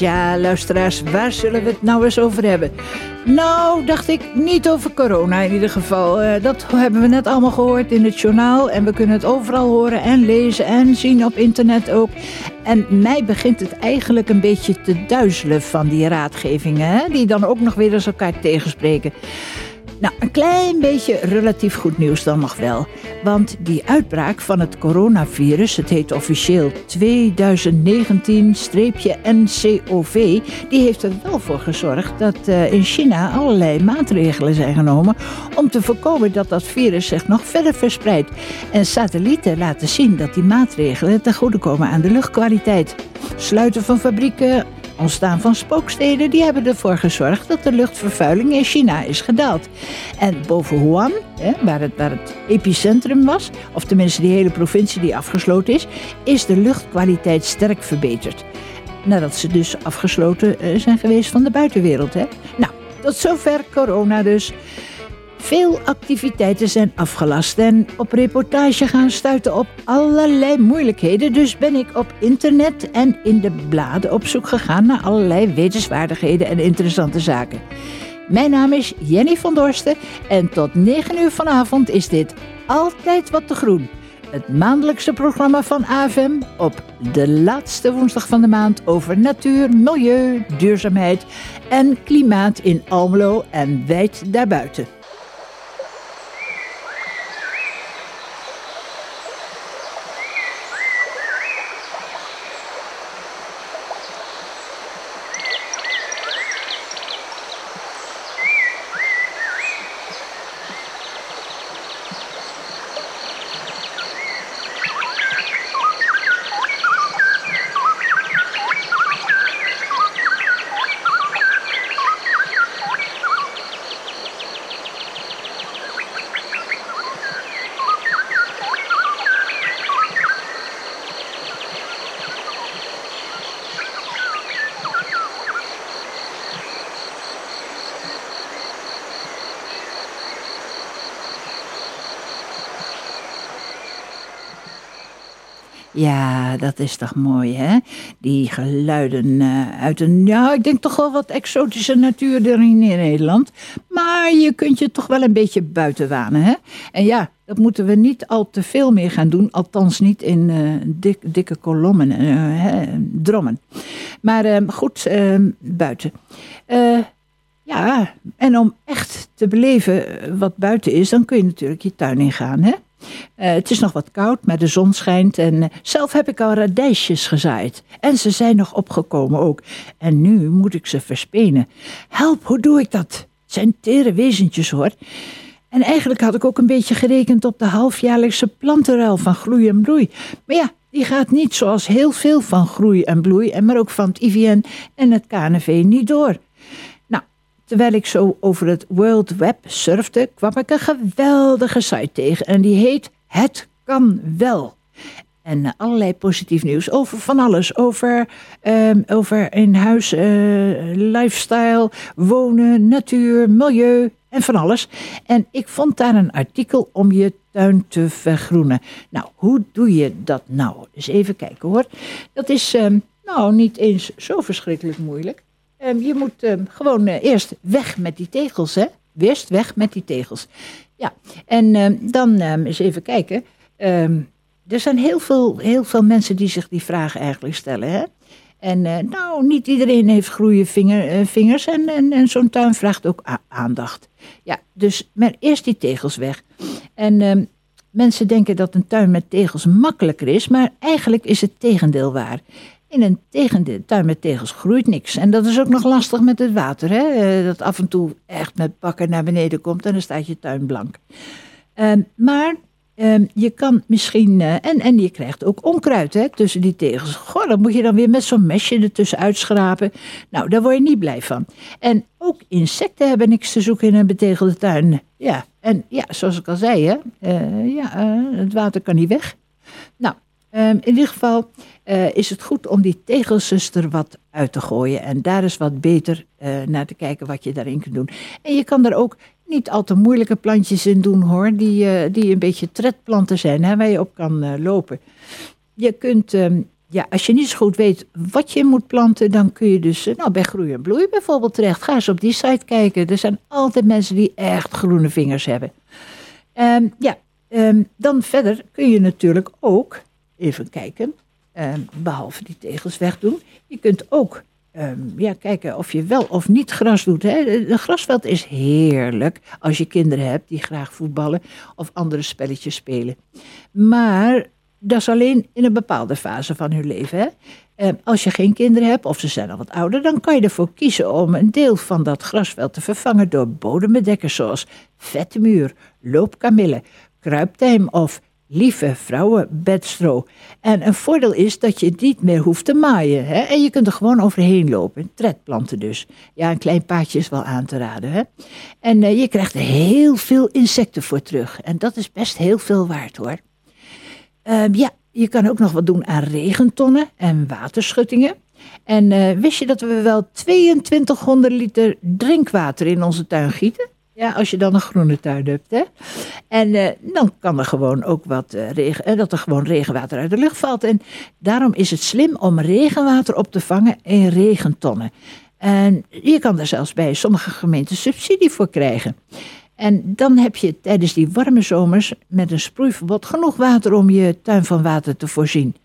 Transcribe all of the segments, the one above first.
Tja, luisteraars, waar zullen we het nou eens over hebben? Nou, dacht ik, niet over corona in ieder geval. Uh, dat hebben we net allemaal gehoord in het journaal. En we kunnen het overal horen en lezen en zien op internet ook. En mij begint het eigenlijk een beetje te duizelen van die raadgevingen, hè? die dan ook nog weer eens elkaar tegenspreken. Nou, een klein beetje relatief goed nieuws dan nog wel. Want die uitbraak van het coronavirus, het heet officieel 2019-NCOV, die heeft er wel voor gezorgd dat uh, in China allerlei maatregelen zijn genomen om te voorkomen dat dat virus zich nog verder verspreidt. En satellieten laten zien dat die maatregelen ten goede komen aan de luchtkwaliteit. Sluiten van fabrieken, ontstaan van spooksteden, die hebben ervoor gezorgd dat de luchtvervuiling in China is gedaald. En boven Wuhan, hè, waar, het, het epicentrum was, of tenminste die hele provincie die afgesloten is, is de luchtkwaliteit sterk verbeterd. Nadat ze dus afgesloten eh, zijn geweest van de buitenwereld. Hè. Nou, tot zover corona dus. Veel activiteiten zijn afgelast en op reportage gaan stuiten op allerlei moeilijkheden. Dus ben ik op internet en in de bladen op zoek gegaan naar allerlei wetenswaardigheden en interessante zaken. Mijn naam is Jenny van Dorsten en tot 9 uur vanavond is dit Altijd Wat te Groen. Het maandelijkse programma van AFM op de laatste woensdag van de maand over natuur, milieu, duurzaamheid en klimaat in Almelo en wijd daarbuiten. Ja, is toch mooi, hè? Die geluiden uh, uit een, ja, ik denk toch wel wat exotische natuur erin in Nederland. Maar je kunt je toch wel een beetje buiten wanen, hè? En ja, dat moeten we niet al te veel meer gaan doen. Althans niet in dik, dikke kolommen, uh, drommen. Maar goed, buiten. ja, en om echt te beleven wat buiten is, dan kun je natuurlijk je tuin ingaan, hè? Uh, het is nog wat koud, maar de zon schijnt. En uh, zelf heb ik al radijsjes gezaaid. En ze zijn nog opgekomen ook. En nu moet ik ze verspenen. Help, hoe doe ik dat? Het zijn tere wezentjes hoor. En eigenlijk had ik ook een beetje gerekend op de halfjaarlijkse plantenruil van groei en bloei. Maar ja, die gaat niet zoals heel veel van groei en bloei, en maar ook van het IVN en het KNV niet door. Terwijl ik zo over het World Web surfde, kwam ik een geweldige site tegen. En die heet Het Kan Wel. En eh, allerlei positief nieuws over van alles. Over, um, over in huis, uh, lifestyle, wonen, natuur, milieu en van alles. En ik vond daar een artikel om je tuin te vergroenen. Nou, hoe doe je dat nou? Eens even kijken hoor. Dat is um, nou niet eens zo verschrikkelijk moeilijk. Um, je moet um, gewoon uh, eerst weg met die tegels, hè? Eerst weg met die tegels. Ja, en um, dan eens even kijken. er zijn heel veel, heel veel mensen die zich die vragen eigenlijk stellen, hè? En uh, nou, niet iedereen heeft groeie vinger, uh, vingers en, en, en zo'n tuin vraagt ook aandacht. Ja, dus maar eerst die tegels weg. En mensen denken dat een tuin met tegels makkelijker is, maar eigenlijk is het tegendeel waar. In een tegendeel, tuin met tegels groeit niks. En dat is ook nog lastig met het water. Hè? Eh, dat af en toe echt met bakken naar beneden komt en dan staat je tuin blank. Uh, maar uh, je kan misschien, uh, en, en je krijgt ook onkruid hè, tussen die tegels. Goh, dat moet je dan weer met zo'n mesje ertussen uitschrapen. Nou, daar word je niet blij van. En ook insecten hebben niks te zoeken in een betegelde tuin. Ja, en ja, zoals ik al zei, hè, uh, ja, het water kan niet weg. Nou, Um, in ieder geval uh, is het goed om die tegels er wat uit te gooien. En daar is wat beter uh, naar te kijken wat je daarin kunt doen. En je kan er ook niet al te moeilijke plantjes in doen hoor. Die, uh, die een beetje tredplanten zijn, hè, waar je op kan lopen. Je kunt um, ja, als je niet zo goed weet wat je moet planten, dan kun je dus eh, nou, bij Groei en Bloei bijvoorbeeld terecht. Ga eens op die site kijken. Er zijn altijd mensen die echt groene vingers hebben. Ehm, ja, ehm, dan verder kun je natuurlijk ook, even kijken, ehm, behalve die tegels wegdoen. Je kunt ook ja, kijken of je wel of niet gras doet. Hè. De grasveld is heerlijk als je kinderen hebt die graag voetballen of andere spelletjes spelen. Maar dat is alleen in een bepaalde fase van hun leven. Hè? Eh, als je geen kinderen hebt of ze zijn al wat ouder, dan kan je ervoor kiezen om een deel van dat grasveld te vervangen door bodembedekkers zoals vetmuur, loopkamille, kruiptijm of lieve vrouwenbedstro. En een voordeel is dat je het niet meer hoeft te maaien. Hè? En je kunt er gewoon overheen lopen. Tredplanten dus. Ja, een klein paadje is wel aan te raden. Hè? En uh, je krijgt er heel veel insecten voor terug. En dat is best heel veel waard hoor. Ehm, ja, je kan ook nog wat doen aan regentonnen en waterschuttingen. En uh, wist je dat we wel 2200 liter drinkwater in onze tuin gieten? Ja, als je dan een groene tuin hebt. Hè? En uh, dan kan er gewoon ook wat uh, regen, dat er gewoon regenwater uit de lucht valt. En daarom is het slim om regenwater op te vangen in regentonnen. En je kan er zelfs bij sommige gemeenten subsidie voor krijgen. En dan heb je tijdens die warme zomers met een sproeiverbod genoeg water om je tuin van water te voorzien.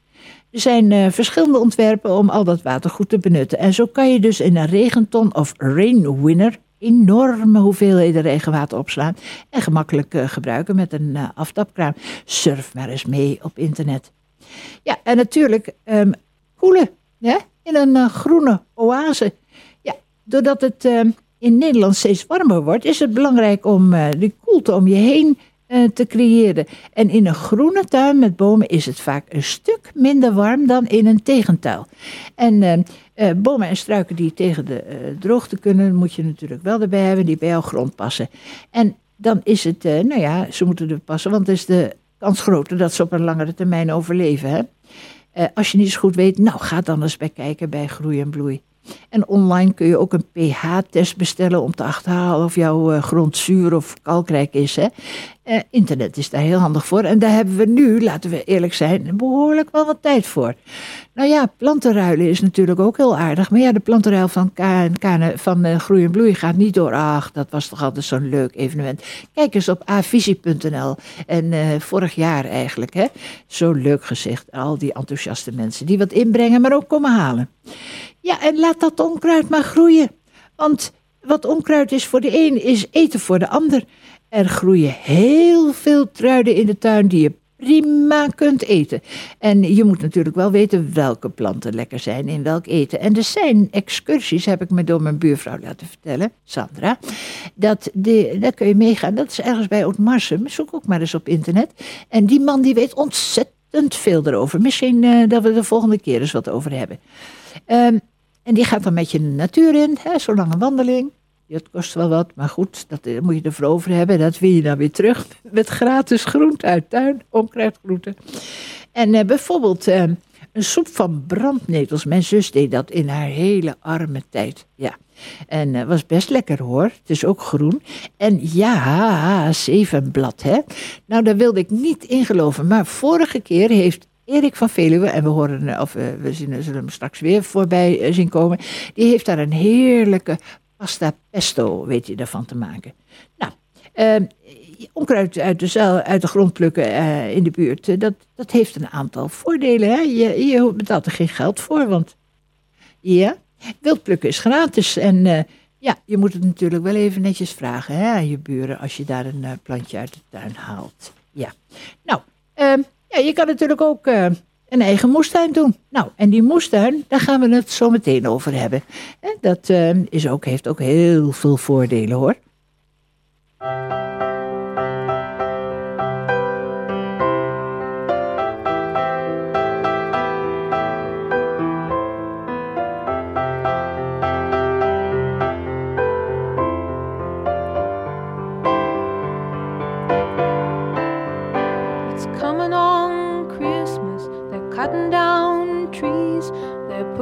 Er zijn verschillende ontwerpen om al dat water goed te benutten. En zo kan je dus in een regenton of rainwinner enorme hoeveelheden regenwater opslaan en gemakkelijk uh, gebruiken met een uh, aftapkraan. Surf maar eens mee op internet. Ja, en natuurlijk um, koelen in een groene oase. Ja, doordat het ehm, in Nederland steeds warmer wordt, is het belangrijk om die koelte om je heen te creëren. En in een groene tuin met bomen is het vaak een stuk minder warm dan in een tegentuil. En uh, bomen en struiken die tegen de droogte kunnen, moet je natuurlijk wel erbij hebben, die bij jouw grond passen. En dan is het, nou ja, ze moeten er passen, want het is de kans groter dat ze op een langere termijn overleven. Hè? als je niet zo goed weet, nou ga dan eens bij kijken bij groei en bloei. En online kun je ook een pH-test bestellen om te achterhalen of jouw uh, grond zuur of kalkrijk is. Hè? Uh, internet is daar heel handig voor. En daar hebben we nu, laten we eerlijk zijn, behoorlijk wel wat tijd voor. Nou ja, plantenruilen is natuurlijk ook heel aardig. Maar ja, de plantenruil van, Kane, van uh, Groei en Bloei gaat niet door. Ach, dat was toch altijd zo'n leuk evenement. Kijk eens op avisie.nl. En vorig jaar eigenlijk, hè. Zo leuk gezegd. Al die enthousiaste mensen die wat inbrengen, maar ook komen halen. Ja, en laat dat onkruid maar groeien. Want wat onkruid is voor de een, is eten voor de ander. Er groeien heel veel truiden in de tuin die je prima kunt eten. En je moet natuurlijk wel weten welke planten lekker zijn in welk eten. En er zijn excursies, heb ik me door mijn buurvrouw laten vertellen, Sandra. Dat daar kun je meegaan. Dat is ergens bij Ootmarsum. Zoek ook maar eens op internet. En die man die weet ontzettend veel erover. Misschien uh, dat we de volgende keer eens wat over hebben. Um, en die gaat dan met je de natuur in, hè, zo'n lange wandeling. Dat kost wel wat, maar goed, dat eh, moet je ervoor over hebben. Dat wil je dan weer terug met gratis groente uit tuin, onkruidgroenten. En uh, bijvoorbeeld uh, een soep van brandnetels. Mijn zus deed dat in haar hele arme tijd. Ja. En was best lekker hoor. Het is ook groen. En ja, zevenblad hè. Nou, daar wilde ik niet in geloven. Maar vorige keer heeft Erik van Veluwe, en we, horen, eh, of eh, we zullen hem straks weer voorbij eh, zien komen, die heeft daar een heerlijke pasta pesto, weet je, ervan te maken. Nou, uh, onkruid uit de, uit de grond plukken in de buurt, dat, dat heeft een aantal voordelen. Hè? Je, je betaalt er geen geld voor, want ja, wild plukken is gratis. En ja, je moet het natuurlijk wel even netjes vragen hè, aan je buren als je daar een plantje uit de tuin haalt. Ja, nou, uh, ja, je kan natuurlijk ook uh, een eigen moestuin doen. Nou, en die moestuin, daar gaan we het zo meteen over hebben. En dat uh, is ook, heeft ook heel veel voordelen hoor.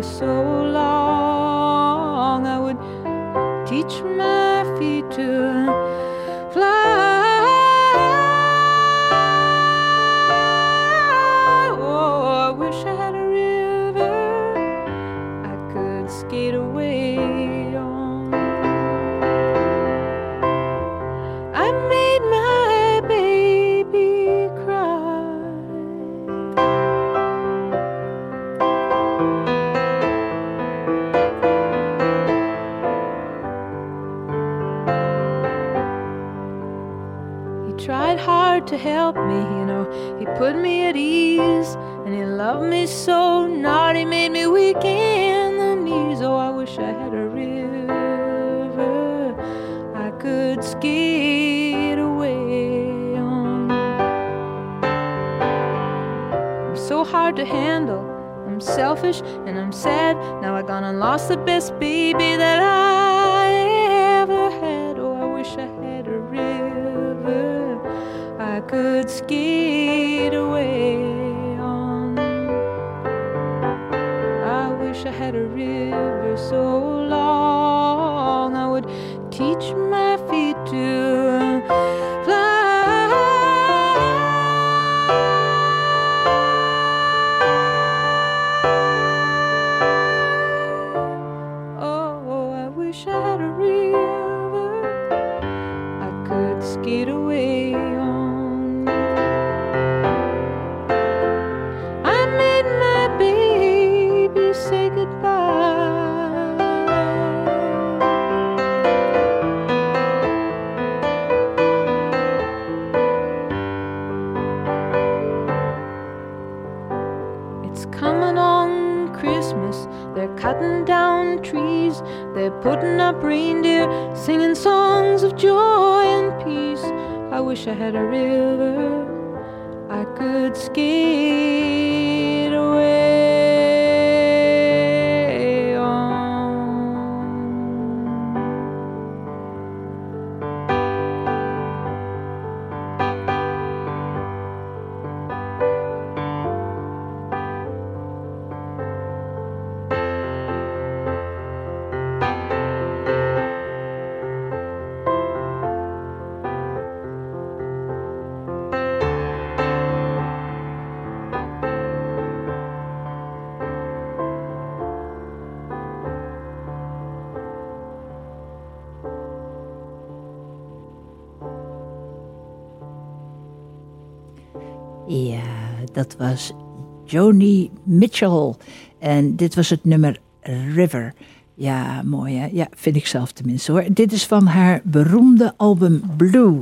River so long I would teach my feet to fly. Oh, I wish I had a river I could skate away They're putting up reindeer, singing songs of joy and peace. I wish I had a river I could skate was Joni Mitchell. En dit was het nummer River. Ja, mooi hè? Ja, vind ik zelf tenminste hoor. Dit is van haar beroemde album Blue.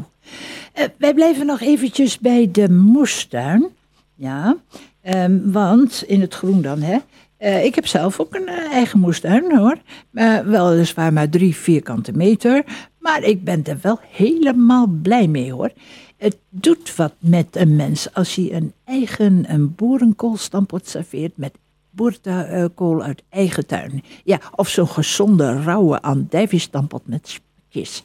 Eh, wij blijven nog eventjes bij de moestuin. Ja, ehm, want in het groen dan hè. Eh, ik heb zelf ook een eh, eigen moestuin hoor. Uh, weliswaar maar drie vierkante meter. Maar ik ben er wel helemaal blij mee hoor. Het doet wat met een mens als hij een eigen een boerenkoolstampot serveert met boerenkool uit eigen tuin. Ja, of zo'n gezonde, rauwe andijviestampot met spekjes.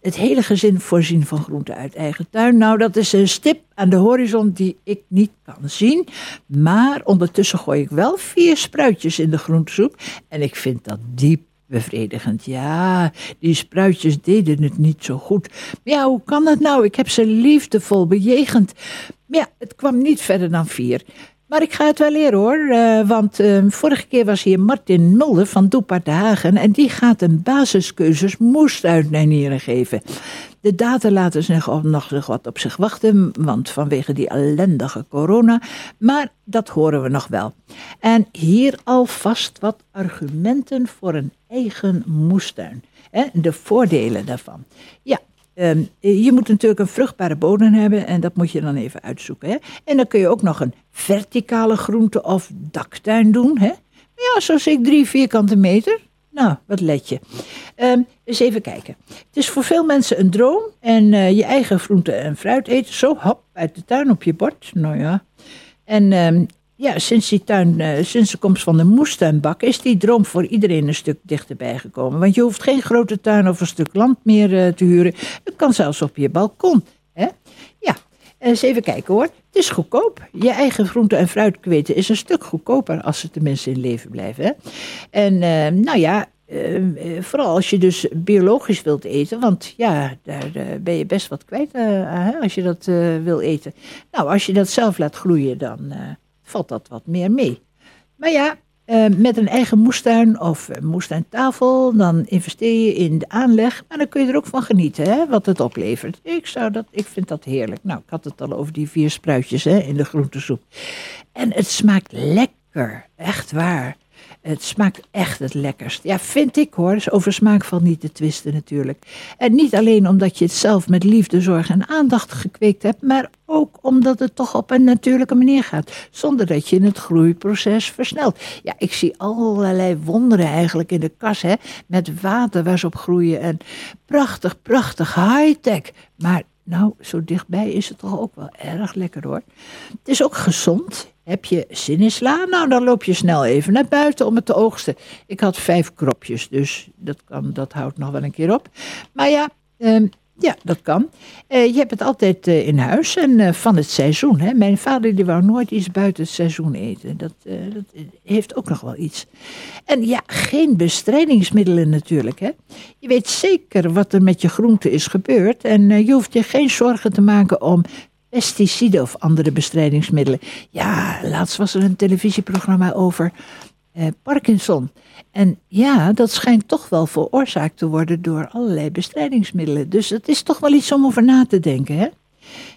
Het hele gezin voorzien van groenten uit eigen tuin. Nou, dat is een stip aan de horizon die ik niet kan zien. Maar ondertussen gooi ik wel vier spruitjes in de groentesoep. En ik vind dat diep bevredigend. Ja, die spruitjes deden het niet zo goed. Ja, hoe kan dat nou? Ik heb ze liefdevol bejegend. Ja, het kwam niet verder dan vier. Maar ik ga het wel leren hoor, uh, want uh, vorige keer was hier Martin Mulder van Doepart de Hagen en die gaat een basiscursus moestuinijnieren geven. De data laten zich nog wat op zich wachten, want vanwege die ellendige corona, maar dat horen we nog wel. En hier alvast wat argumenten voor een eigen moestuin. Hè, de voordelen daarvan. Ja, Um, je moet natuurlijk een vruchtbare bodem hebben en dat moet je dan even uitzoeken. Hè? En dan kun je ook nog een verticale groente- of daktuin doen. Hè? Ja, zoals ik drie vierkante meter. Nou, wat let je. Um, eens even kijken. Het is voor veel mensen een droom en uh, je eigen groente en fruit eten. Zo hop, uit de tuin op je bord. Nou ja, En ehm, ja, sinds, die tuin, eh, sinds de komst van de moestuinbak is die droom voor iedereen een stuk dichterbij gekomen. Want je hoeft geen grote tuin of een stuk land meer eh, te huren. Het kan zelfs op je balkon. Hè? Ja, eens even kijken hoor. Het is goedkoop. Je eigen groente- en fruit kweten is een stuk goedkoper als ze tenminste in leven blijven. Hè? En eh, nou ja, vooral als je dus biologisch wilt eten, want ja, daar ben je best wat kwijt hè, als je dat wil eten. Nou, als je dat zelf laat groeien, dan valt dat wat meer mee. Maar ja, eh, met een eigen moestuin of moestuintafel, dan investeer je in de aanleg, maar dan kun je er ook van genieten, hè, wat het oplevert. Ik, zou dat, ik vind dat heerlijk. Nou, ik had het al over die vier spruitjes hè, in de groentesoep. En het smaakt lekker, echt waar. Het smaakt echt het lekkerst. Ja, vind ik hoor. Dus over smaak valt niet te twisten natuurlijk. En niet alleen omdat je het zelf met liefde, zorg en aandacht gekweekt hebt, maar ook omdat het toch op een natuurlijke manier gaat. Zonder dat je het groeiproces versnelt. Ja, ik zie allerlei wonderen eigenlijk in de kas, hè. Met water waar ze op groeien. En prachtig, prachtig, high-tech. Maar nou, zo dichtbij is het toch ook wel erg lekker hoor. Het is ook gezond. Heb je zin in sla? Nou, dan loop je snel even naar buiten om het te oogsten. Ik had vijf kropjes, dus dat, kan, dat houdt nog wel een keer op. Maar ja, ehm, ja dat kan. Eh, je hebt het altijd eh, in huis en eh, van het seizoen. Hè. Mijn vader die wou nooit iets buiten het seizoen eten. Dat, dat heeft ook nog wel iets. En ja, geen bestrijdingsmiddelen natuurlijk. Hè. Je weet zeker wat er met je groente is gebeurd. En je hoeft je geen zorgen te maken om pesticiden of andere bestrijdingsmiddelen. Ja, laatst was er een televisieprogramma over eh, Parkinson. En ja, dat schijnt toch wel veroorzaakt te worden door allerlei bestrijdingsmiddelen. Dus het is toch wel iets om over na te denken, hè?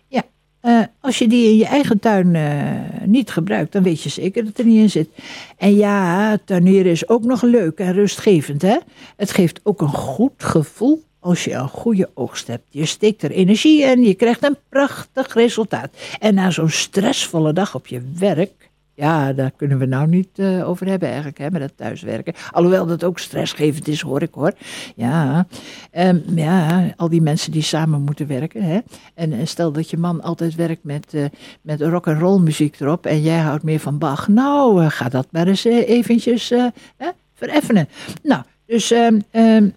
Ja, eh, als je die in je eigen tuin eh, niet gebruikt, dan weet je zeker dat er niet in zit. En ja, tuinieren is ook nog leuk en rustgevend, hè? Het geeft ook een goed gevoel als je een goede oogst hebt. Je steekt er energie in, je krijgt een prachtig resultaat. En na zo'n stressvolle dag op je werk, ja, daar kunnen we nou niet eh, over hebben eigenlijk, hè, met het thuiswerken. Alhoewel dat ook stressgevend is, hoor ik hoor. Ja, Ehm, ja al die mensen die samen moeten werken. Hè. En, stel dat je man altijd werkt met, eh met rock and roll muziek erop en jij houdt meer van Bach. Nou, eh, ga dat maar eens eventjes hè, vereffenen. Nou, dus ehm, ehm,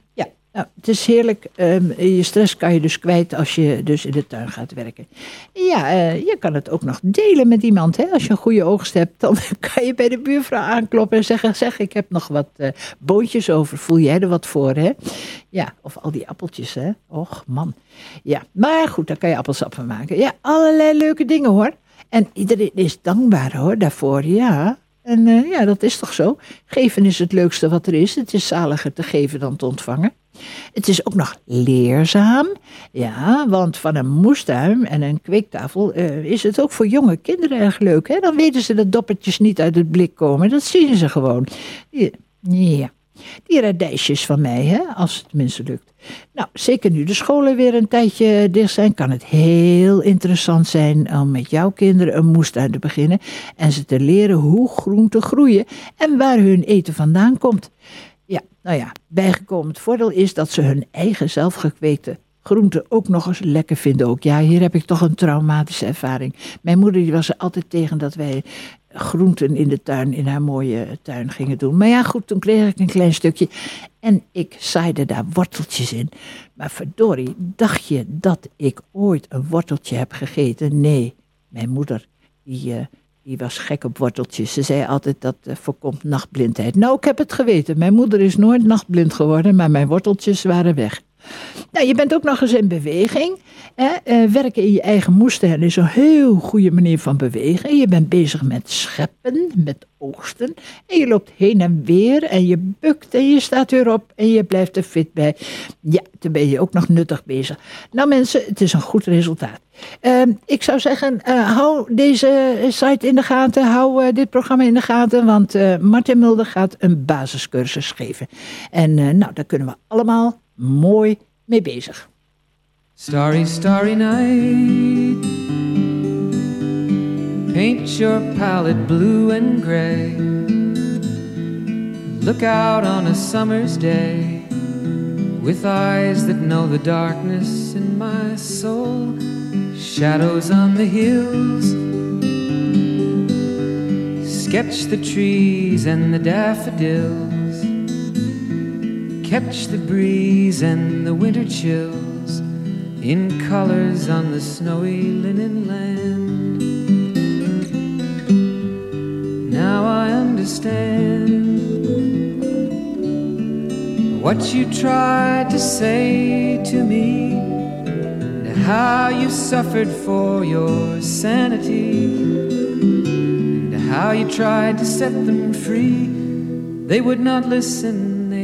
nou, het is heerlijk. Ehm, je stress kan je dus kwijt als je dus in de tuin gaat werken. Ja, eh, je kan het ook nog delen met iemand. Hè? Als je een goede oogst hebt, dan kan je bij de buurvrouw aankloppen en zeggen: Zeg, ik heb nog wat eh boontjes over. Voel jij er wat voor? Hè? Ja, of al die appeltjes, hè? Och, man. Ja, maar goed, daar kan je appelsap van maken. Ja, allerlei leuke dingen hoor. En iedereen is dankbaar hoor daarvoor, ja. En eh, ja, dat is toch zo. Geven is het leukste wat er is. Het is zaliger te geven dan te ontvangen. Het is ook nog leerzaam. Ja, want van een moestuin en een kweektafel eh, is het ook voor jonge kinderen erg leuk. Hè? Dan weten ze dat doppertjes niet uit het blik komen. Dat zien ze gewoon. Ja, die radijsjes van mij, hè? als het tenminste lukt. Nou, zeker nu de scholen weer een tijdje dicht zijn, kan het heel interessant zijn om met jouw kinderen een moestuin te beginnen en ze te leren hoe groenten groeien en waar hun eten vandaan komt. Ja, nou ja, bijgekomen het voordeel is dat ze hun eigen zelfgekweekte groenten ook nog eens lekker vinden. Ook ja, hier heb ik toch een traumatische ervaring. Mijn moeder die was er altijd tegen dat wij groenten in de tuin, in haar mooie tuin gingen doen. Maar ja, goed, toen kreeg ik een klein stukje en ik zaaide daar worteltjes in. Maar verdorie, dacht je dat ik ooit een worteltje heb gegeten? Nee, mijn moeder, die, uh, die was gek op worteltjes. Ze zei altijd dat uh, voorkomt nachtblindheid. Nou, ik heb het geweten. Mijn moeder is nooit nachtblind geworden, maar mijn worteltjes waren weg. Nou, je bent ook nog eens in beweging. Hè? Uh, werken in je eigen moestuin is een heel goede manier van bewegen. Je bent bezig met scheppen, met oogsten. En je loopt heen en weer en je bukt en je staat weer op en je blijft er fit bij. Ja, dan ben je ook nog nuttig bezig. Nou mensen, het is een goed resultaat. Uh, ik zou zeggen, uh, hou deze site in de gaten, hou uh, dit programma in de gaten, want Martin Mulder gaat een basiscursus geven. En nou, daar kunnen we allemaal mooi mee bezig. Starry, starry night. Paint your palette blue and gray. Look out on a summer's day with eyes that know the darkness in my soul. Shadows on the hills, Sketch the trees and the daffodils. Catch the breeze and the winter chills in colors on the snowy linen land. Now I understand what you tried to say to me, and how you suffered for your sanity, and how you tried to set them free. They would not listen,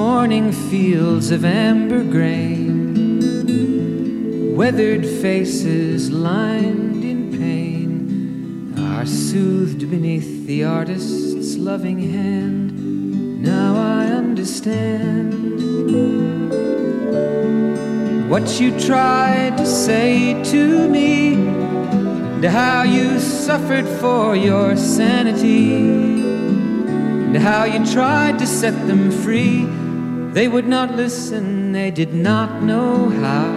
Morning fields of amber grain, weathered faces lined in pain, are soothed beneath the artist's loving hand. Now I understand what you tried to say to me, and how you suffered for your sanity, and how you tried to set them free. They would not listen, they did not know how.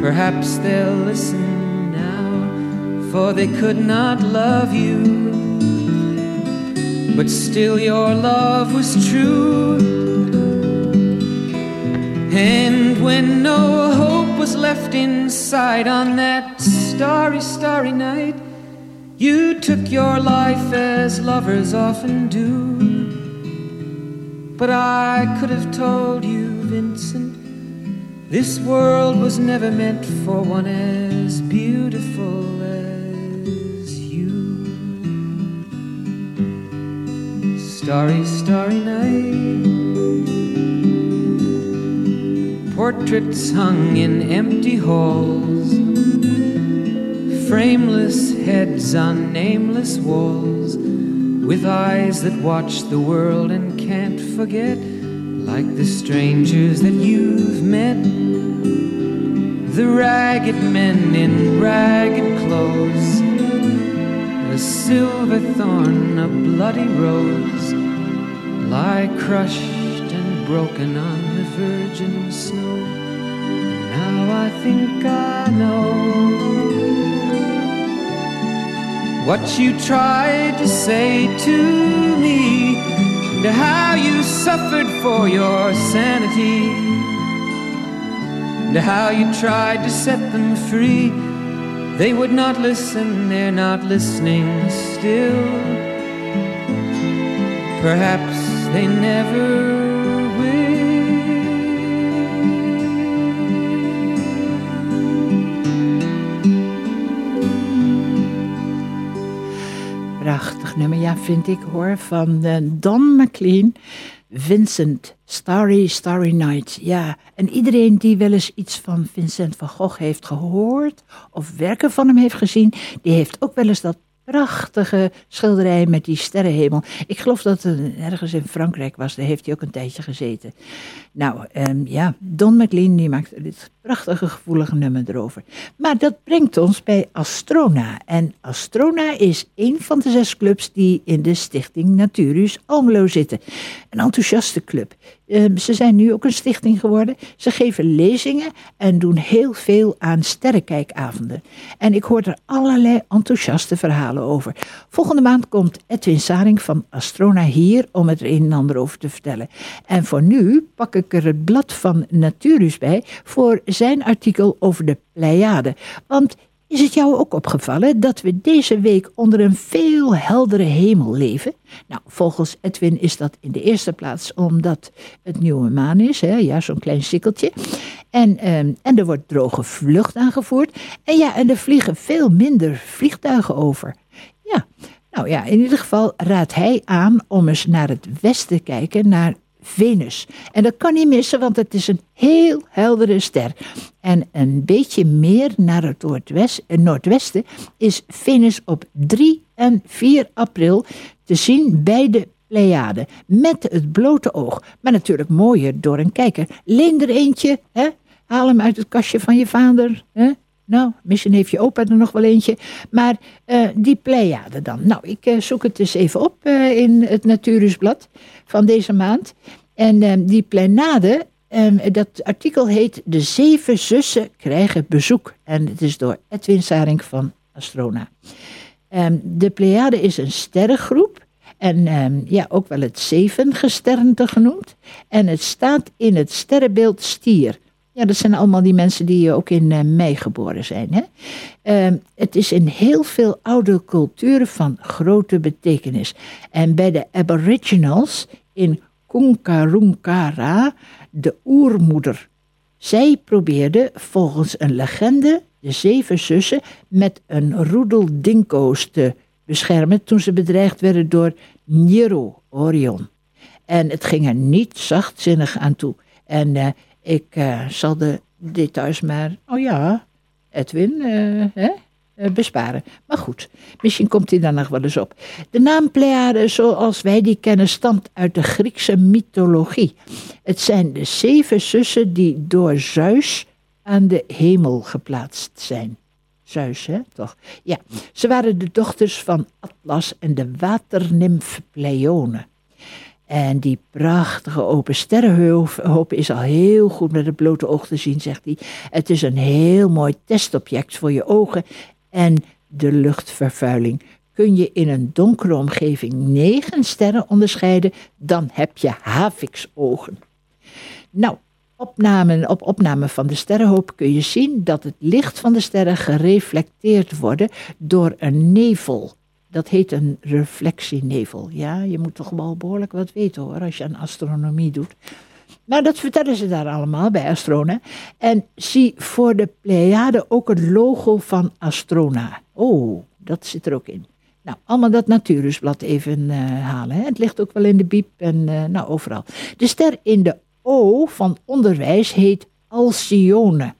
Perhaps they'll listen now, for they could not love you but still your love was true. And when no hope was left inside on that starry, starry night, you took your life as lovers often do. But I could have told you, Vincent, this world was never meant for one as beautiful as you. Starry, starry night. Portraits hung in empty halls. Frameless heads on nameless walls. With eyes that watch the world and forget. Like the strangers that you've met. The ragged men in ragged clothes. A silver thorn, a bloody rose, lie crushed and broken on the virgin snow. Now I think I know what you tried to say to me, and how you suffered for your sanity, and how you tried to set them free. They would not listen, they're not listening still. Perhaps they never Prachtig ja, vind ik hoor, van uh, Don McLean. Vincent, Starry, Starry Night. Ja, en iedereen die wel eens iets van Vincent van Gogh heeft gehoord of werken van hem heeft gezien, die heeft ook wel eens dat prachtige schilderij met die sterrenhemel. Ik geloof dat het ergens in Frankrijk was, daar heeft hij ook een tijdje gezeten. Nou, um, ja, Don McLean die maakt dit prachtige gevoelige nummer erover. Maar dat brengt ons bij Astrona. En Astrona is een van de zes clubs die in de stichting Naturus Almelo zitten. Een enthousiaste club. Um, ze zijn nu ook een stichting geworden. Ze geven lezingen en doen heel veel aan sterrenkijkavonden. En ik hoor er allerlei enthousiaste verhalen over. Volgende maand komt Edwin Saring van Astrona hier om het er een en ander over te vertellen. En voor nu pak ik er het blad van Naturus bij voor zijn artikel over de Pleiade. Want is het jou ook opgevallen dat we deze week onder een veel heldere hemel leven? Nou, volgens Edwin is dat in de eerste plaats omdat het nieuwe maan is, hè? ja, zo'n klein sikkeltje. En, um, en er wordt droge vlucht aangevoerd. En ja, en er vliegen veel minder vliegtuigen over. Ja, nou ja, in ieder geval raadt hij aan om eens naar het westen te kijken, naar Venus. En dat kan niet missen, want het is een heel heldere ster. En een beetje meer naar het noordwest, noordwesten is Venus op 3 en 4 april te zien bij de Pleiade. Met het blote oog. Maar natuurlijk mooier door een kijker. Leen er eentje, hè? haal hem uit het kastje van je vader. Hè? Nou, misschien heeft je opa er nog wel eentje. Maar uh, die Pleiade dan. Nou, ik uh, zoek het eens even op uh, in het Natuurusblad van deze maand. En die Pleiade, um, dat artikel heet De Zeven Zussen krijgen bezoek. En het is door Edwin Saring van Astrona. Um, de Pleiade is een sterrengroep. En um, ja, ook wel het zevengesternte genoemd. En het staat in het sterrenbeeld stier. Dat zijn allemaal die mensen die ook in uh, mei geboren zijn. Hè? Uh, het is in heel veel oude culturen van grote betekenis. En bij de Aboriginals in Kunkarunkara, de oermoeder. Zij probeerde volgens een legende de zeven zussen met een roedel dinko's te beschermen toen ze bedreigd werden door Nero Orion. En het ging er niet zachtzinnig aan toe. En uh, ik uh, zal de details maar, oh ja, Edwin, uh, hè, besparen. Maar goed, misschien komt hij daar nog wel eens op. De naam Pleiade, zoals wij die kennen, stamt uit de Griekse mythologie. Het zijn de zeven zussen die door Zeus aan de hemel geplaatst zijn. Zeus, hè, toch? Ja, ze waren de dochters van Atlas en de waternimf Pleione. En die prachtige open sterrenhoop is al heel goed met het blote oog te zien, zegt hij. Het is een heel mooi testobject voor je ogen en de luchtvervuiling. Kun je in een donkere omgeving negen sterren onderscheiden, dan heb je haviksogen. Nou, opnamen, op opname van de sterrenhoop kun je zien dat het licht van de sterren gereflecteerd wordt door een nevel. Dat heet een reflectienevel. Ja, je moet toch wel behoorlijk wat weten hoor, als je aan astronomie doet. Maar dat vertellen ze daar allemaal bij Astrona. En zie voor de Pleiade ook het logo van Astrona. Oh, dat zit er ook in. Nou, allemaal dat Natuurusblad even uh, halen. Hè. Het ligt ook wel in de biep en uh, nou, overal. De ster in de O van onderwijs heet Alcyone.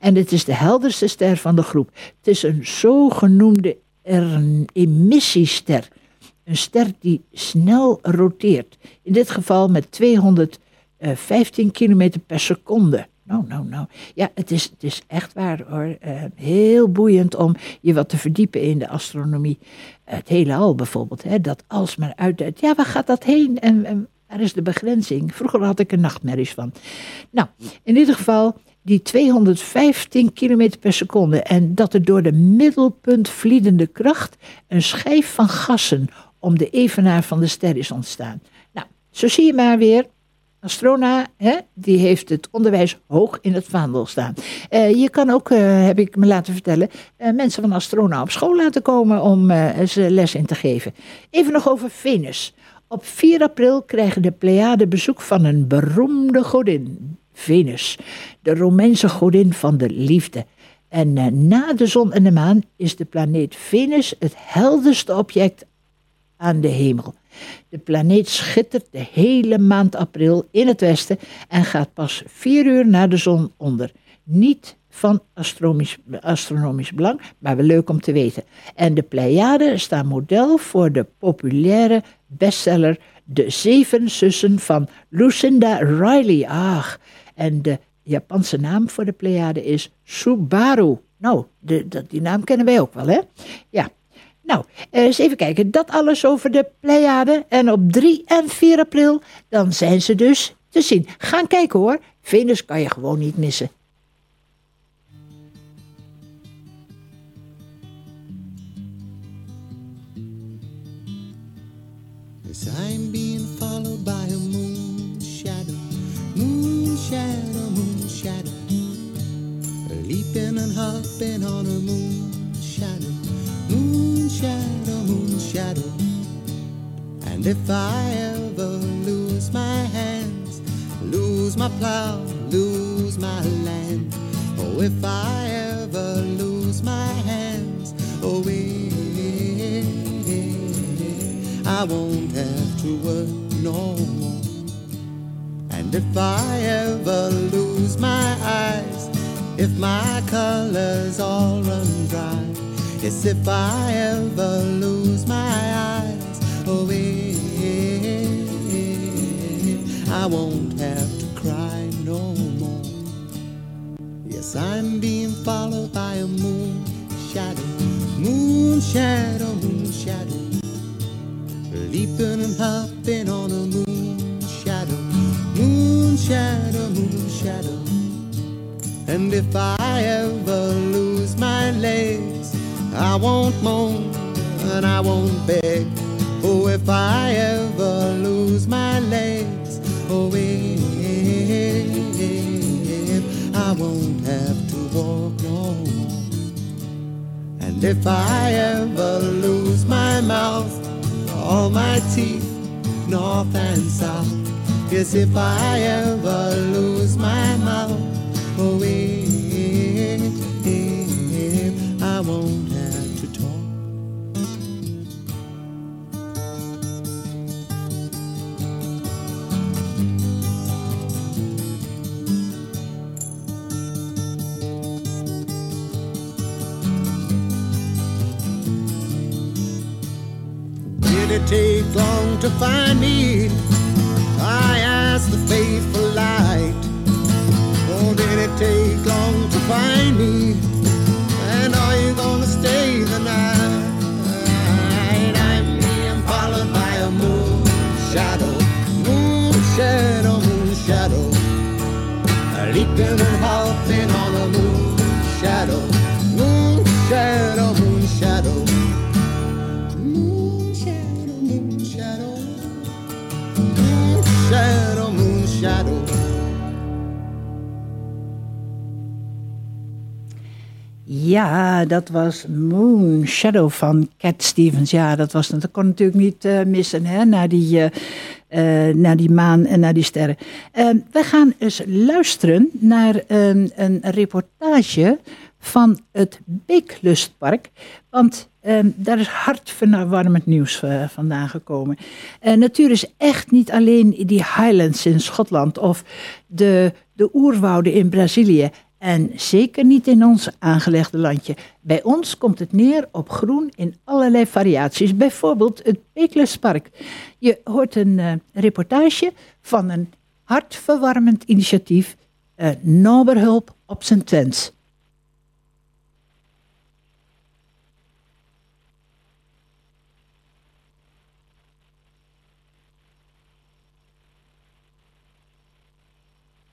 En het is de helderste ster van de groep. Het is een zogenoemde een emissiester. Een ster die snel roteert. In dit geval met 215 km per seconde. Nou, nou, nou. Ja, het is, het is echt waar hoor. Uh, heel boeiend om je wat te verdiepen in de astronomie. Het hele al bijvoorbeeld. Hè, dat als men uitduidt, ja, waar gaat dat heen? En, en waar is de begrenzing? Vroeger had ik er nachtmerries van. Nou, in ieder geval, die 215 km per seconde en dat er door de middelpunt vliedende kracht een schijf van gassen om de evenaar van de ster is ontstaan. Nou, zo zie je maar weer. Astrona, hè, die heeft het onderwijs hoog in het vaandel staan. Uh, je kan ook, uh, heb ik me laten vertellen, uh, mensen van Astrona op school laten komen om ze les in te geven. Even nog over Venus. Op 4 april krijgen de Pleiaden bezoek van een beroemde godin, Venus, de Romeinse godin van de liefde. En uh, na de zon en de maan is de planeet Venus het helderste object aan de hemel. De planeet schittert de hele maand april in het westen en gaat pas vier uur na de zon onder. Niet van astronomisch, astronomisch belang, maar wel leuk om te weten. En de Pleiaden staan model voor de populaire bestseller De Zeven Zussen van Lucinda Riley. Ach, en de Japanse naam voor de Pleiade is Subaru. Nou, de, die naam kennen wij ook wel, hè? Ja. Nou, eh, eens even kijken. Dat alles over de Pleiade. En op 3 en 4 april, dan zijn ze dus te zien. Gaan kijken hoor. Venus kan je gewoon niet missen. Hopping on a moon shadow, moon shadow, moon shadow. And if I ever lose my hands, lose my plow, lose my land, oh, if I ever lose my hands, oh, I won't have to work no more. And if I ever lose my eyes, if my colors all run dry, yes, if I ever lose my eyes, oh, eh, eh, eh, eh, I won't have to cry no more. Yes, I'm being followed by a moon shadow, moon shadow, moon shadow, leaping and hopping on a moon shadow, moon shadow, moon shadow. And if I ever lose my legs, I won't moan and I won't beg. Oh, if I ever lose my legs, oh, if I won't have to walk no more. And if I ever lose my mouth, all my teeth, north and south, yes, if I ever lose my mouth, Did it take long to find me? I asked the faithful light. Oh, did it take long to find me? And are you gonna stay the night? I'm being followed by a moon shadow, moon shadow, moon shadow. Leaping and hopping on a moon shadow, moon shadow, moon shadow. Ja, dat was Moon Shadow van Cat Stevens. Ja, dat, was, dat kon natuurlijk niet eh, missen, hè, naar die, eh, eh, naar die maan en naar die sterren. Eh, we gaan eens luisteren naar een, een reportage van het Beeklustpark. Want eh, daar is hartverwarmend nieuws vandaan gekomen. Eh, natuur is echt niet alleen die highlands in Schotland of de, de oerwouden in Brazilië. En zeker niet in ons aangelegde landje. Bij ons komt het neer op groen in allerlei variaties. Bijvoorbeeld het Beeklustpark. Je hoort een eh, reportage van een hartverwarmend initiatief. eh Noberhulp op zijn Twents.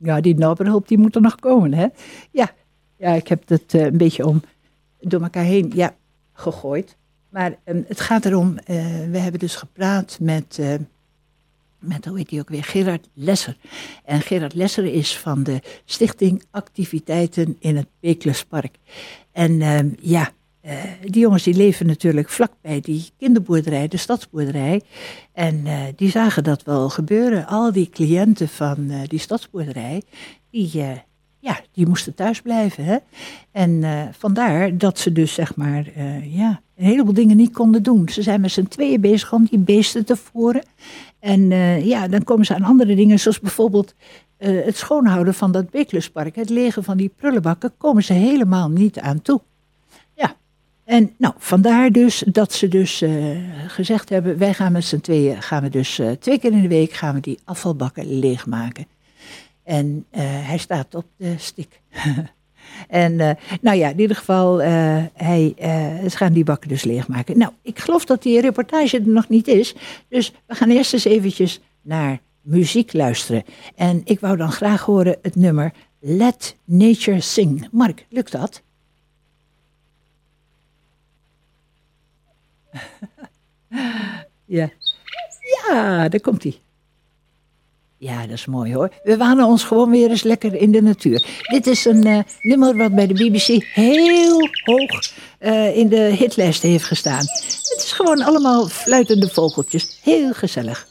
Ja, die Noberhulp die moet er nog komen, hè? Ja, ja ik heb het eh, een beetje om door elkaar heen ja, gegooid. Maar ehm, het gaat erom, eh, we hebben dus gepraat met, eh, met, hoe heet die ook weer, Gerard Lesser. En Gerard Lesser is van de Stichting Activiteiten in het Beekluspark. En ehm, ja, eh, die jongens die leven natuurlijk vlakbij die kinderboerderij, de stadsboerderij. En eh, die zagen dat wel gebeuren. Al die cliënten van eh, die stadsboerderij, die, ja, die moesten thuis blijven. Hè? En vandaar dat ze dus zeg maar, ja, een heleboel dingen niet konden doen. Ze zijn met z'n tweeën bezig om die beesten te voeren. En ja, dan komen ze aan andere dingen, zoals bijvoorbeeld het schoonhouden van dat Beekluspark. Het legen van die prullenbakken, komen ze helemaal niet aan toe. En nou, vandaar dus dat ze dus eh, gezegd hebben, wij gaan met z'n tweeën, gaan we dus eh, twee keer in de week gaan we die afvalbakken leegmaken. En eh, hij staat op de stick. en nou ja, in ieder geval, hij, ze gaan die bakken dus leegmaken. Nou, ik geloof dat die reportage er nog niet is. Dus we gaan eerst eens eventjes naar muziek luisteren. En ik wou dan graag horen het nummer Let Nature Sing. Mark, lukt dat? ja. Ja, daar komt hij. Ja, dat is mooi hoor. We wanen ons gewoon weer eens lekker in de natuur. Dit is een eh, nummer wat bij de BBC heel hoog eh, in de hitlijst heeft gestaan. Het is gewoon allemaal fluitende vogeltjes. Heel gezellig.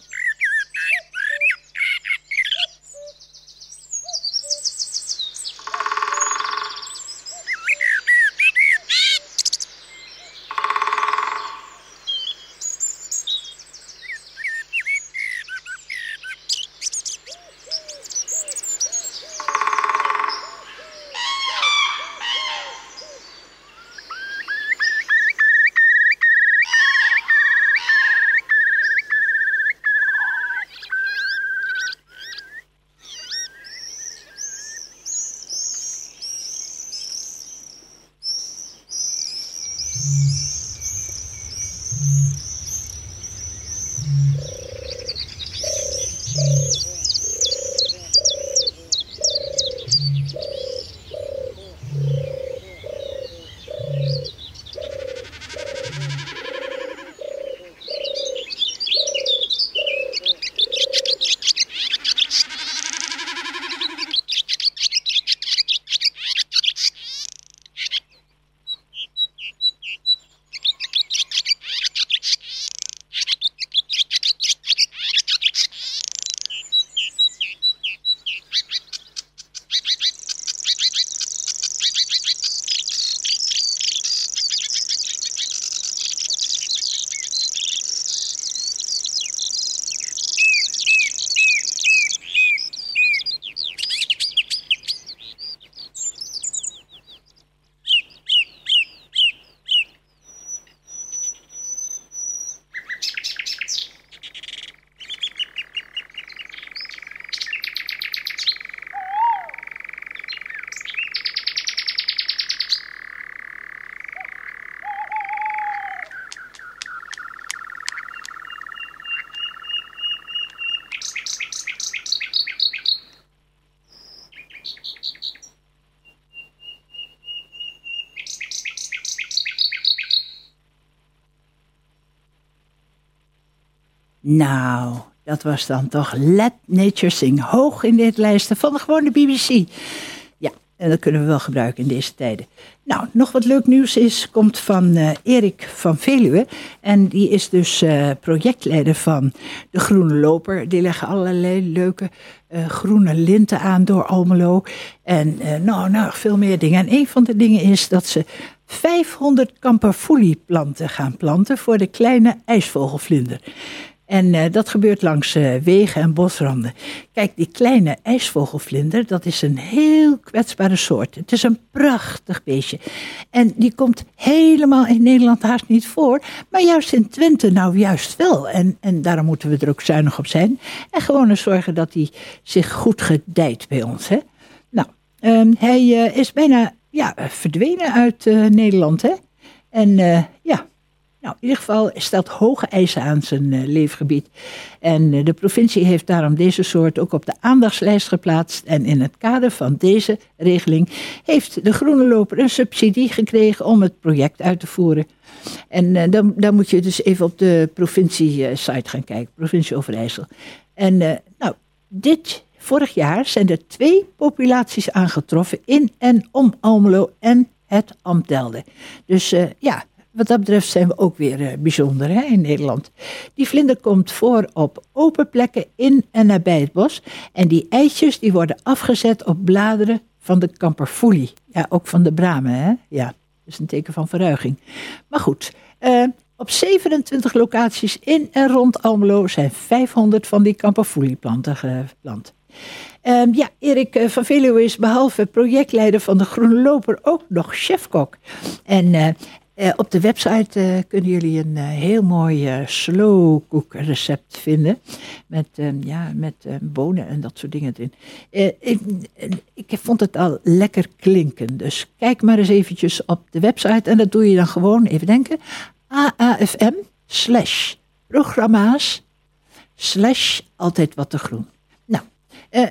Nou, dat was dan toch Let Nature Sing. Hoog in dit lijsten van de gewone BBC. Ja, en dat kunnen we wel gebruiken in deze tijden. Nou, nog wat leuk nieuws is, komt van uh, Erik van Veluwe. En die is dus uh, projectleider van de Groene Loper. Die leggen allerlei leuke uh, groene linten aan door Almelo. En nou, nou, veel meer dingen. En een van de dingen is dat ze 500 kamperfoelieplanten gaan planten voor de kleine ijsvogelvlinder. En uh, dat gebeurt langs uh, wegen en bosranden. Kijk, die kleine ijsvogelvlinder, dat is een heel kwetsbare soort. Het is een prachtig beestje. En die komt helemaal in Nederland haast niet voor. Maar juist in Twente nou juist wel. En, en daarom moeten we er ook zuinig op zijn. En gewoon eens zorgen dat hij zich goed gedijt bij ons. Hè? Nou, um, hij uh, is bijna ja, verdwenen uit Nederland. Hè? En ja, nou, in ieder geval stelt hoge eisen aan zijn uh, leefgebied. En uh, de provincie heeft daarom deze soort ook op de aandachtslijst geplaatst. En in het kader van deze regeling heeft de Groene Loper een subsidie gekregen om het project uit te voeren. En uh, dan, dan moet je dus even op de provincie-site gaan kijken, provincie Overijssel. En nou, dit vorig jaar zijn er twee populaties aangetroffen in en om Almelo en het Amtelde. Dus ja, wat dat betreft zijn we ook weer uh, bijzonder hè, in Nederland. Die vlinder komt voor op open plekken in en nabij het bos. En die eitjes die worden afgezet op bladeren van de kamperfoelie. Ja, ook van de bramen. Hè? Ja, dat is een teken van verruiging. Maar goed, uh, op 27 locaties in en rond Almelo zijn 500 van die kamperfoelieplanten geplant. Um, ja, Erik uh, van Veluwe is behalve projectleider van de Groene Loper ook nog chefkok. En uh, uh, op de website uh, kunnen jullie een uh, heel mooi slow recept vinden. Met, ja, met bonen en dat soort dingen erin. Ik, ik, vond het al lekker klinken. Dus kijk maar eens eventjes op de website. En dat doe je dan gewoon, even denken. AAFM slash programma's slash altijd wat te groen. Nou,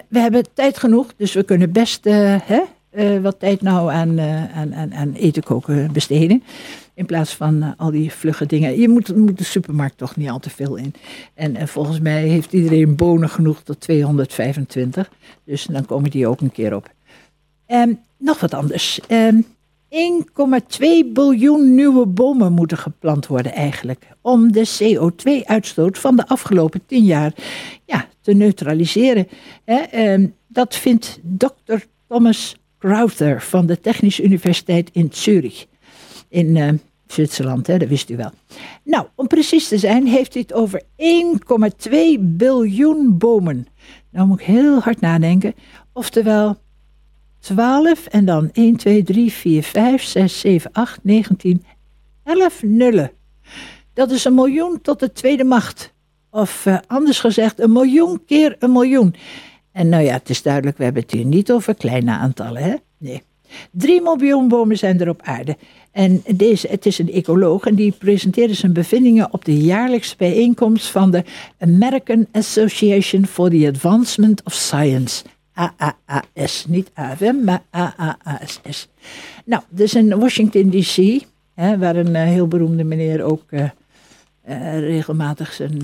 we hebben tijd genoeg. Dus we kunnen best hè, uh, wat tijd nou aan, uh, aan, eten koken besteden. In plaats van uh, al die vlugge dingen. Je moet, moet, de supermarkt toch niet al te veel in. En, en volgens mij heeft iedereen bonen genoeg tot 225. Dus dan komen die ook een keer op. Um, nog wat anders. Um, ehm, 1,2 biljoen nieuwe bomen moeten geplant worden eigenlijk. Om de CO2-uitstoot van de afgelopen 10 jaar ja, te neutraliseren. Um, dat vindt dokter Thomas Crowther van de Technische Universiteit in Zurich. In uh, Zwitserland, hè, dat wist u wel. Nou, om precies te zijn, heeft hij het over 1,2 biljoen bomen. Nou moet ik heel hard nadenken. Oftewel 12 en dan 1, 2, 3, 4, 5, 6, 7, 8, 19, 11 nullen. Dat is een miljoen tot de tweede macht. Of uh, anders gezegd, een miljoen keer een miljoen. En nou ja, het is duidelijk, we hebben het hier niet over kleine aantallen, hè? Nee. Drie miljoen bomen zijn er op aarde. En deze, het is een ecoloog en die presenteerde zijn bevindingen op de jaarlijkse bijeenkomst van de American Association for the Advancement of Science. AAAS, niet AFM, maar AAASS. Nou, dus in Washington DC, waar een uh, heel beroemde meneer ook uh, uh, regelmatig zijn,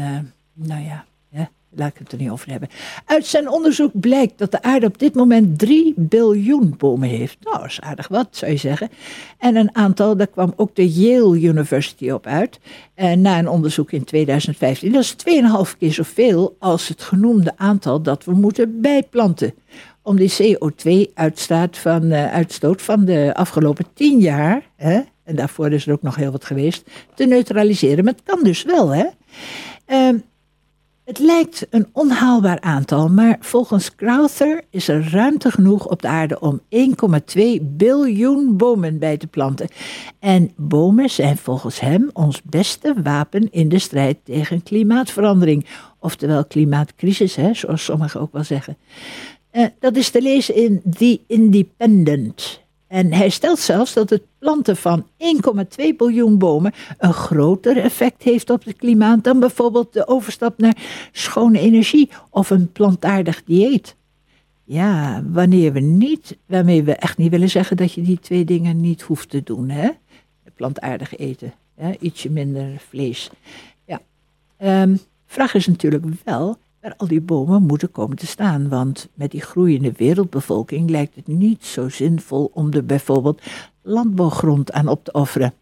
nou ja, laat ik het er niet over hebben. Uit zijn onderzoek blijkt dat de aarde op dit moment 3 biljoen bomen heeft. Nou, dat is aardig wat, zou je zeggen. En een aantal, daar kwam ook de Yale University op uit. En na een onderzoek in 2015. Dat is 2,5 keer zoveel als het genoemde aantal dat we moeten bijplanten. Om die CO2-uitstoot van, uitstoot van de afgelopen 10 jaar, hè, en daarvoor is er ook nog heel wat geweest, te neutraliseren. Maar het kan dus wel, hè. Uh, het lijkt een onhaalbaar aantal, maar volgens Crowther is er ruimte genoeg op de aarde om 1,2 biljoen bomen bij te planten. En bomen zijn volgens hem ons beste wapen in de strijd tegen klimaatverandering. Oftewel klimaatcrisis, hè, zoals sommigen ook wel zeggen. Uh, dat is te lezen in The Independent. En hij stelt zelfs dat het planten van 1,2 biljoen bomen een groter effect heeft op het klimaat dan bijvoorbeeld de overstap naar schone energie of een plantaardig dieet. Ja, wanneer we niet, waarmee we echt niet willen zeggen dat je die twee dingen niet hoeft te doen, hè? Plantaardig eten, hè? ietsje minder vlees. Ja. Um, Vraag is natuurlijk wel waar al die bomen moeten komen te staan. Want met die groeiende wereldbevolking lijkt het niet zo zinvol om er bijvoorbeeld landbouwgrond aan op te offeren.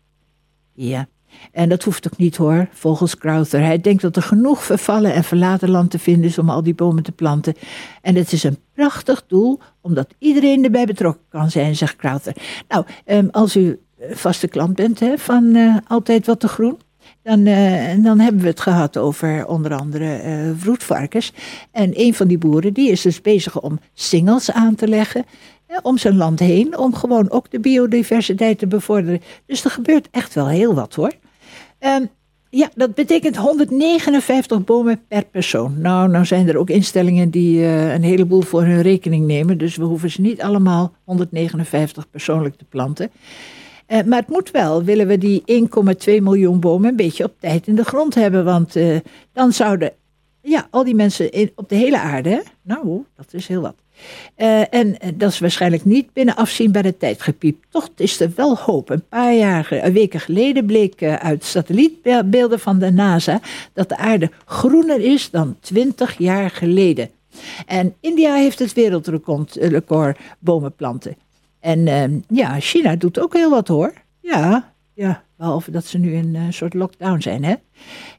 Ja, en dat hoeft ook niet hoor, volgens Crowther. Hij denkt dat er genoeg vervallen en verlaten land te vinden is om al die bomen te planten. En het is een prachtig doel, omdat iedereen erbij betrokken kan zijn, zegt Crowther. Nou, ehm, als u vaste klant bent van uh, Altijd Wat te Groen, dan, uh, dan hebben we het gehad over onder andere uh, vroedvarkens. En een van die boeren die is dus bezig om singels aan te leggen om zijn land heen, om gewoon ook de biodiversiteit te bevorderen. Dus er gebeurt echt wel heel wat hoor. Um, ja, dat betekent 159 bomen per persoon. Nou, nou zijn er ook instellingen die uh, een heleboel voor hun rekening nemen. Dus we hoeven ze niet allemaal 159 persoonlijk te planten. Uh, maar het moet wel, willen we die 1,2 miljoen bomen een beetje op tijd in de grond hebben. Want uh, dan zouden ja, al die mensen op de hele aarde, nou, dat is heel wat. Uh, en dat is waarschijnlijk niet binnen afzienbare tijd gepiept. Toch is er wel hoop. Een paar weken geleden bleek uit satellietbeelden van de NASA dat de aarde groener is dan 20 jaar geleden. En India heeft het wereldrecord bomen planten. En uh, ja, China doet ook heel wat hoor. Ja, ja, behalve dat ze nu in een soort lockdown zijn, hè.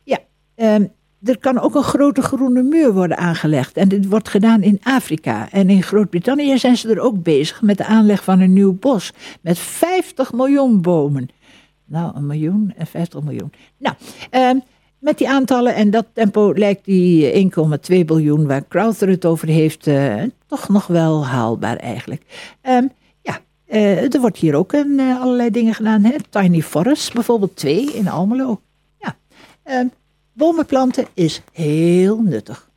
Ja, um, er kan ook een grote groene muur worden aangelegd. En dit wordt gedaan in Afrika. En in Groot-Brittannië zijn ze er ook bezig met de aanleg van een nieuw bos. Met 50 miljoen bomen. Nou, een miljoen en 50 miljoen. Nou, uh, met die aantallen en dat tempo lijkt die 1,2 biljoen waar Crowther het over heeft, uh, toch nog wel haalbaar eigenlijk. Uh, er wordt hier ook een, uh, allerlei dingen gedaan. Hè? Tiny Forest, bijvoorbeeld twee in Almelo. Ja, ehm, Bomen planten is heel nuttig.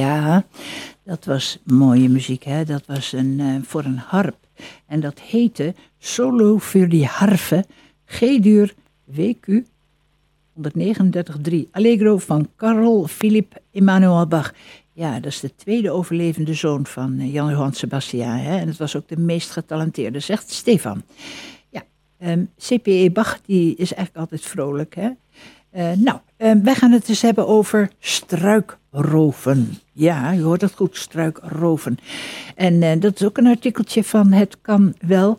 Ja, dat was mooie muziek, hè? Dat was een, uh, voor een harp. En dat heette Solo voor die harfe, G-duur WQ 139.3. Allegro van Carl Philipp Emanuel Bach. Ja, dat is de tweede overlevende zoon van uh, Jan Johann Sebastian. Hè? En het was ook de meest getalenteerde, zegt Stefan. Ja, um, CPE Bach die is eigenlijk altijd vrolijk. Hè? Uh, nou, uh, wij gaan het eens hebben over struikroven. Ja, je hoort het goed, struikroven. En uh, dat is ook een artikeltje van Het Kan Wel.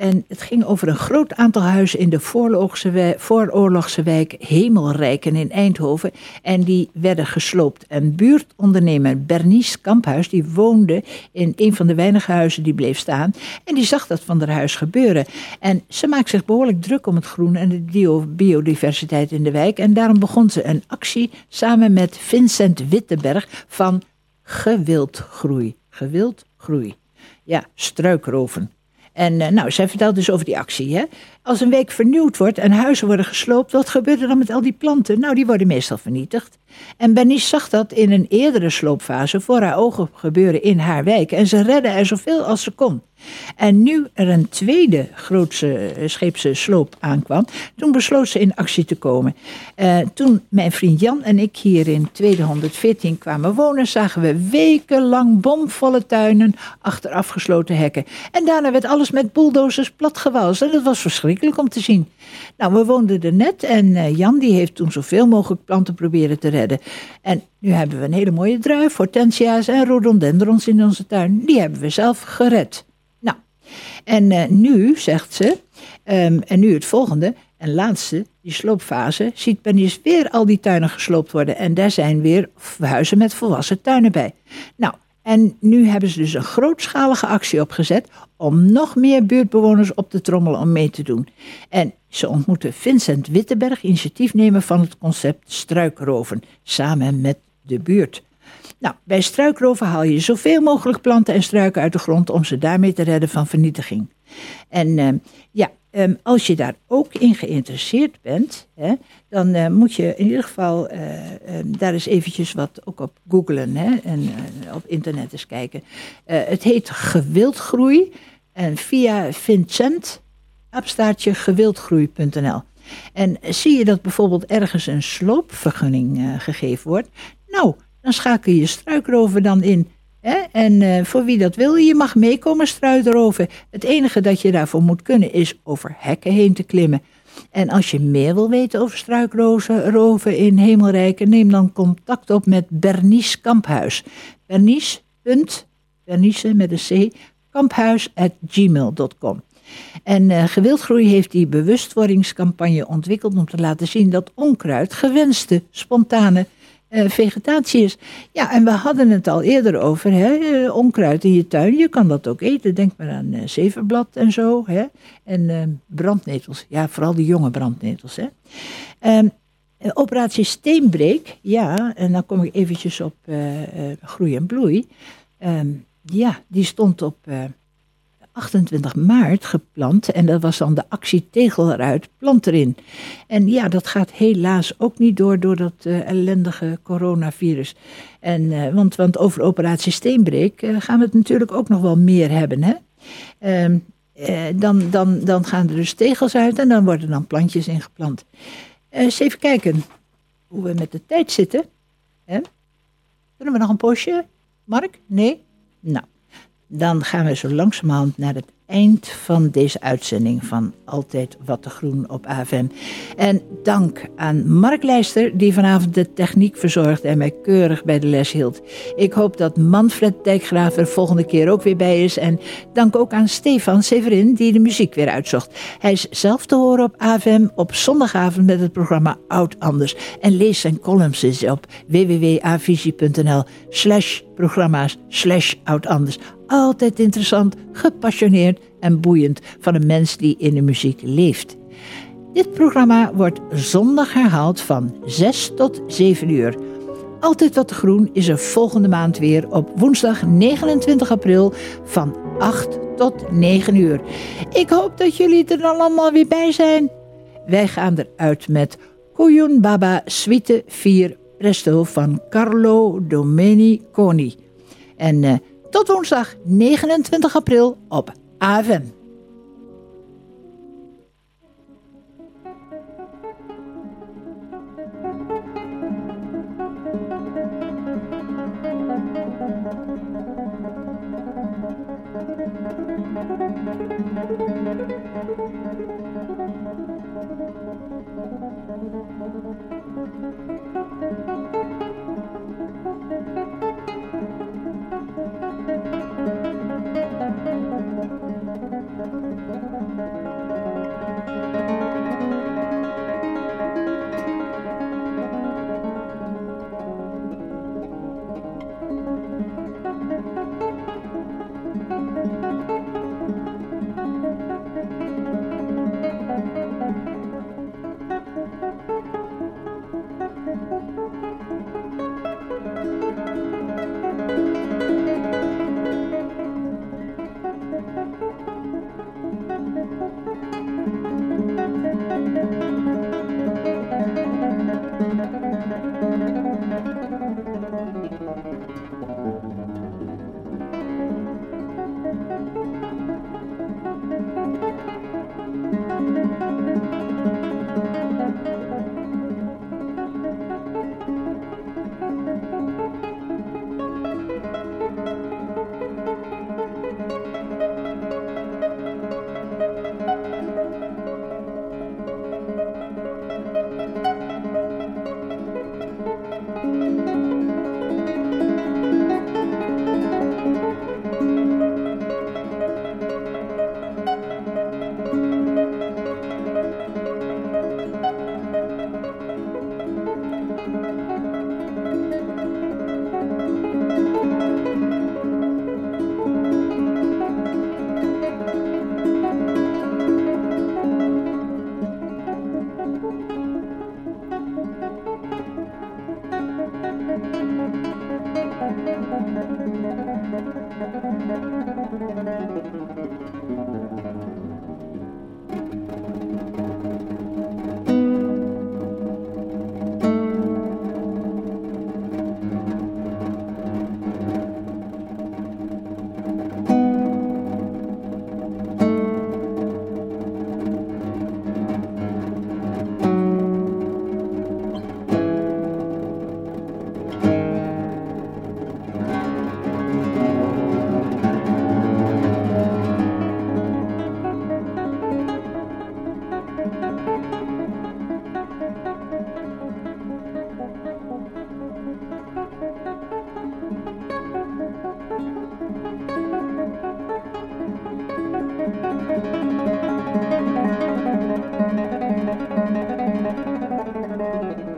En het ging over een groot aantal huizen in de vooroorlogse, vooroorlogse wijk Hemelrijken in Eindhoven. En die werden gesloopt. En buurtondernemer Bernice Kamphuis, die woonde in een van de weinige huizen die bleef staan. En die zag dat van haar huis gebeuren. En ze maakt zich behoorlijk druk om het groen en de biodiversiteit in de wijk. En daarom begon ze een actie samen met Vincent Wittenberg van Gewildgroei. Gewildgroei. Ja, struikroven. En uh, nou, zij vertelt dus over die actie. Hè? Als een week vernieuwd wordt en huizen worden gesloopt, wat gebeurt er dan met al die planten? Nou, die worden meestal vernietigd. En Bernice zag dat in een eerdere sloopfase voor haar ogen gebeuren in haar wijk. En ze redde er zoveel als ze kon. En nu er een tweede grootse eh, scheepse sloop aankwam, toen besloot ze in actie te komen. Uh, toen mijn vriend Jan en ik hier in 214 kwamen wonen, zagen we wekenlang bomvolle tuinen achter afgesloten hekken. En daarna werd alles met bulldozers platgewalst. En dat was verschrikkelijk om te zien. Nou, we woonden er net en uh, Jan die heeft toen zoveel mogelijk planten proberen te redden. En nu hebben we een hele mooie druif, hortensia's en rhododendrons in onze tuin. Die hebben we zelf gered. Nou, en uh, nu, zegt ze, um, en nu het volgende en laatste, die sloopfase, ziet Bernice weer al die tuinen gesloopt worden. En daar zijn weer huizen met volwassen tuinen bij. Nou, en nu hebben ze dus een grootschalige actie opgezet om nog meer buurtbewoners op te trommelen om mee te doen. En ze ontmoeten Vincent Wittenberg, initiatiefnemer van het concept struikroven, samen met de buurt. Nou, bij struikroven haal je zoveel mogelijk planten en struiken uit de grond om ze daarmee te redden van vernietiging. En uh, ja, um, als je daar ook in geïnteresseerd bent, hè, dan uh, moet je in ieder geval uh, um, daar eens eventjes wat ook op googlen hè, en op internet eens kijken. het heet gewildgroei en via Vincent abstaartje gewildgroei.nl. En zie je dat bijvoorbeeld ergens een sloopvergunning gegeven wordt, nou, dan schakel je struikroven dan in. En uh, voor wie dat wil, je mag meekomen struikroven. Het enige dat je daarvoor moet kunnen is over hekken heen te klimmen. En als je meer wil weten over struikroven in Hemelrijken, neem dan contact op met Bernice Kamphuis. Bernice, Bernice met een C, kamphuis.gmail.com. En uh, Gewildgroei heeft die bewustwordingscampagne ontwikkeld om te laten zien dat onkruid gewenste, spontane vegetatie is. Ja, en we hadden het al eerder over, hè, uh, onkruid in je tuin, je kan dat ook eten. Denk maar aan uh, zevenblad en zo. Hè. En brandnetels, ja, vooral die jonge brandnetels. Hè. Um, operatie Steenbreek, ja, en dan kom ik eventjes op groei en bloei. Um, ja, die stond op 28 maart geplant. En dat was dan de actie Tegel eruit, plant erin. En ja, dat gaat helaas ook niet door, door dat uh, ellendige coronavirus. En, uh, want, want over operatie Steenbreek uh, gaan we het natuurlijk ook nog wel meer hebben. Hè? Ehm, dan, dan, dan gaan er dus tegels uit en dan worden dan plantjes ingeplant. eens even kijken hoe we met de tijd zitten. Hè? Kunnen we nog een postje? Mark? Nee? Nou dan gaan we zo langzamerhand naar het eind van deze uitzending van Altijd Wat te Groen op AFM. En dank aan Mark Leister, die vanavond de techniek verzorgde en mij keurig bij de les hield. Ik hoop dat Manfred Dijkgraaf er volgende keer ook weer bij is. En dank ook aan Stefan Severin, die de muziek weer uitzocht. Hij is zelf te horen op AFM op zondagavond met het programma Oud Anders. En lees zijn columns eens op www.avisie.nl slash programma's slash Anders altijd interessant, gepassioneerd en boeiend van een mens die in de muziek leeft. Dit programma wordt zondag herhaald van 6 tot 7 uur. Altijd wat groen is er volgende maand weer op woensdag 29 april van 8 tot 9 uur. Ik hoop dat jullie er dan allemaal weer bij zijn. Wij gaan eruit met Koyun Baba Suite 4 Presto van Carlo Domeniconi. En uh, tot woensdag 29 april op AFM. Thank you. Thank you.